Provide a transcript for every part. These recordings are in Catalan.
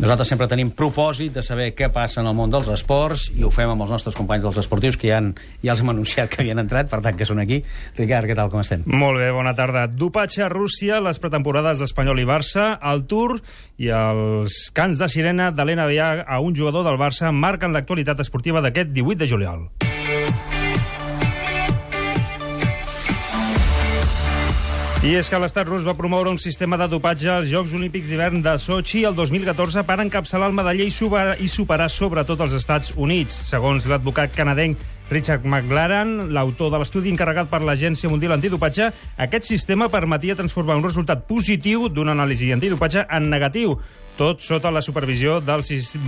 Nosaltres sempre tenim propòsit de saber què passa en el món dels esports i ho fem amb els nostres companys dels esportius que ja, han, ja els hem anunciat que havien entrat, per tant que són aquí. Ricard, què tal, com estem? Molt bé, bona tarda. Dopatge a Rússia, les pretemporades d'Espanyol i Barça, el Tour i els cants de sirena de l'NBA a un jugador del Barça marquen l'actualitat esportiva d'aquest 18 de juliol. I és que l'estat rus va promoure un sistema de dopatge als Jocs Olímpics d'hivern de Sochi el 2014 per encapçalar el medaller i superar, i superar sobretot els Estats Units. Segons l'advocat canadenc Richard McLaren, l'autor de l'estudi encarregat per l'Agència Mundial Antidopatge, aquest sistema permetia transformar un resultat positiu d'una anàlisi antidopatge en negatiu, tot sota la supervisió del,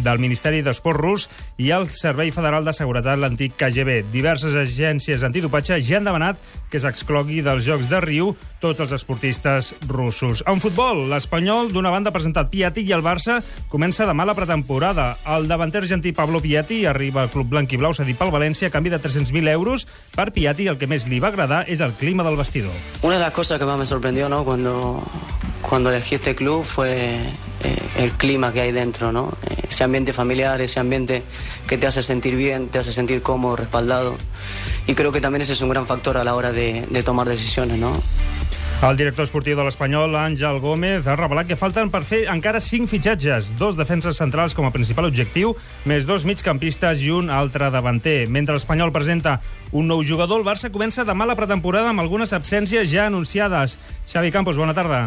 del Ministeri d'Esport rus i el Servei Federal de Seguretat, l'antic KGB. Diverses agències antidopatge ja han demanat que s'exclogui dels Jocs de Riu tots els esportistes russos. En futbol, l'Espanyol, d'una banda, ha presentat Piatti i el Barça comença demà la pretemporada. El davanter argentí Pablo Piatti arriba al club blanc i blau cedit pel València a canvi de 300.000 euros. Per Piatti, el que més li va agradar és el clima del vestidor. Una de las cosas que más me sorprendió, ¿no? Cuando, cuando elegí este club fue eh, el clima que hay dentro, ¿no? Ese ambiente familiar, ese ambiente que te hace sentir bien, te hace sentir cómodo, respaldado. Y creo que también ese es un gran factor a la hora de, de tomar decisiones, ¿no? El director esportiu de l'Espanyol, Àngel Gómez, ha revelat que falten per fer encara cinc fitxatges, dos defenses centrals com a principal objectiu, més dos migcampistes i un altre davanter. Mentre l'Espanyol presenta un nou jugador, el Barça comença demà la pretemporada amb algunes absències ja anunciades. Xavi Campos, bona tarda.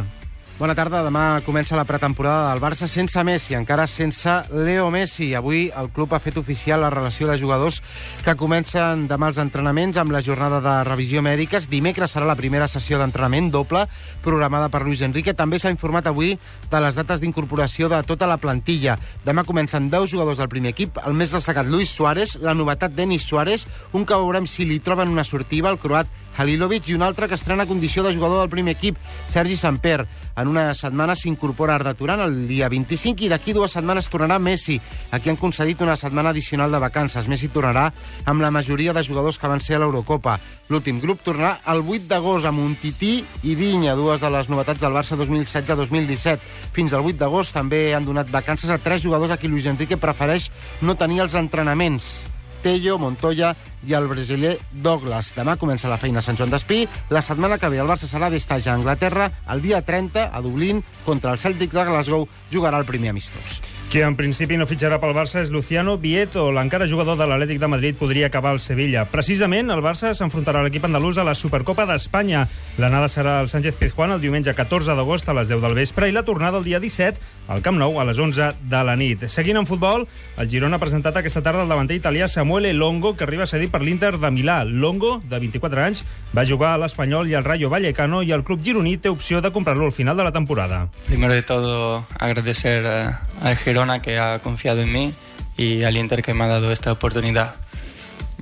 Bona tarda. Demà comença la pretemporada del Barça sense Messi, encara sense Leo Messi. Avui el club ha fet oficial la relació de jugadors que comencen demà els entrenaments amb la jornada de revisió mèdiques. Dimecres serà la primera sessió d'entrenament doble programada per Luis Enrique. També s'ha informat avui de les dates d'incorporació de tota la plantilla. Demà comencen 10 jugadors del primer equip. El més destacat, Luis Suárez, la novetat Denis Suárez, un que veurem si li troben una sortiva, el croat Halilovic, i un altre que estrena condició de jugador del primer equip, Sergi Samper. En una setmana s'incorpora Arda Turan el dia 25 i d'aquí dues setmanes tornarà Messi. Aquí han concedit una setmana addicional de vacances. Messi tornarà amb la majoria de jugadors que van ser a l'Eurocopa. L'últim grup tornarà el 8 d'agost amb un Tití i Vinya, dues de les novetats del Barça 2016-2017. Fins al 8 d'agost també han donat vacances a tres jugadors a qui Luis Enrique prefereix no tenir els entrenaments. Tello, Montoya i el brasiler Douglas. Demà comença la feina a Sant Joan d'Espí. La setmana que ve el Barça serà d'estatge a Anglaterra. El dia 30, a Dublín, contra el Celtic de Glasgow, jugarà el primer amistós. Qui en principi no fitxarà pel Barça és Luciano Vieto. L'encara jugador de l'Atlètic de Madrid podria acabar al Sevilla. Precisament, el Barça s'enfrontarà a l'equip andalús a la Supercopa d'Espanya. L'anada serà al Sánchez Pizjuán el diumenge 14 d'agost a les 10 del vespre i la tornada el dia 17 al Camp Nou a les 11 de la nit. Seguint en futbol, el Girona ha presentat aquesta tarda el davanter italià Samuele Longo, que arriba a cedir per l'Inter de Milà. Longo, de 24 anys, va jugar a l'Espanyol i al Rayo Vallecano i el club gironí té opció de comprar-lo al final de la temporada. Primero de todo, agradecer eh, al Girona que ha confiado en mí y al Inter que me ha dado esta oportunidad.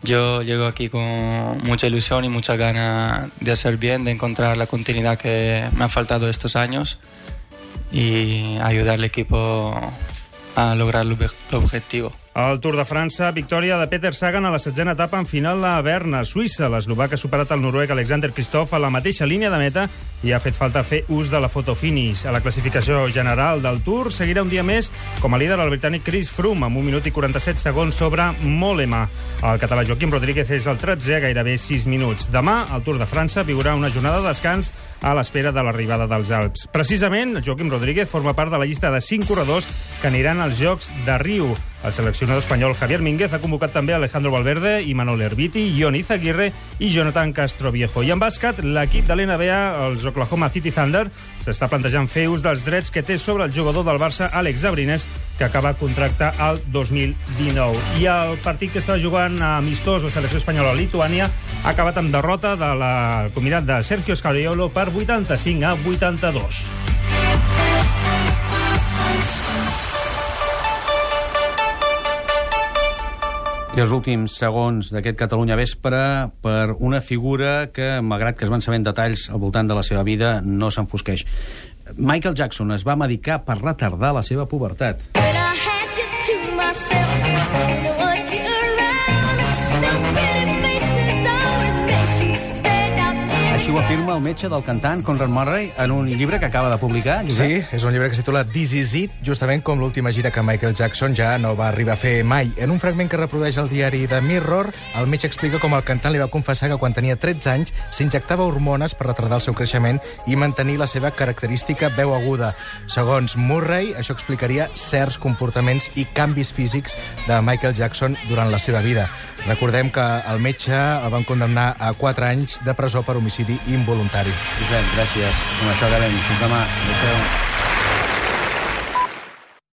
Yo llego aquí con mucha ilusión y mucha ganas de hacer bien, de encontrar la continuidad que me ha faltado estos años y ayudar al equipo a lograr el objetivo. Al Tour de França, victòria de Peter Sagan a la setzena etapa en final a Berna, Suïssa. L'eslovac ha superat el noruec Alexander Kristoff a la mateixa línia de meta i ha fet falta fer ús de la fotofinish. A la classificació general del Tour seguirà un dia més com a líder el britànic Chris Froome amb un minut i 47 segons sobre Molema. El català Joaquim Rodríguez és el 13 a gairebé 6 minuts. Demà, el Tour de França viurà una jornada de descans a l'espera de l'arribada dels Alps. Precisament, Joaquim Rodríguez forma part de la llista de 5 corredors que aniran als Jocs de Riu. El seleccionador espanyol Javier Mínguez ha convocat també Alejandro Valverde, Imanol Herbiti, Ion Izaguirre i Jonathan Castroviejo. I en bàsquet, l'equip de l'NBA, els Oklahoma City Thunder, s'està plantejant fer ús dels drets que té sobre el jugador del Barça, Àlex Abrines, que acaba contracte al 2019. I el partit que està jugant a amistós la selecció espanyola a Lituània ha acabat amb derrota de la comunitat de Sergio Scariolo per 85 a 82. I els últims segons d'aquest Catalunya Vespre per una figura que, malgrat que es van sabent detalls al voltant de la seva vida, no s'enfosqueix. Michael Jackson es va medicar per retardar la seva pubertat. Així ho afirma el metge del cantant Conrad Murray en un llibre que acaba de publicar. Josep. Sí, és un llibre que es titula This Is It, justament com l'última gira que Michael Jackson ja no va arribar a fer mai. En un fragment que reprodueix el diari de Mirror, el metge explica com el cantant li va confessar que quan tenia 13 anys s'injectava hormones per retardar el seu creixement i mantenir la seva característica veu aguda. Segons Murray, això explicaria certs comportaments i canvis físics de Michael Jackson durant la seva vida. Recordem que el metge el van condemnar a 4 anys de presó per homicidi involuntari. Josep, gràcies. Amb això acabem. Fins demà. Adéu.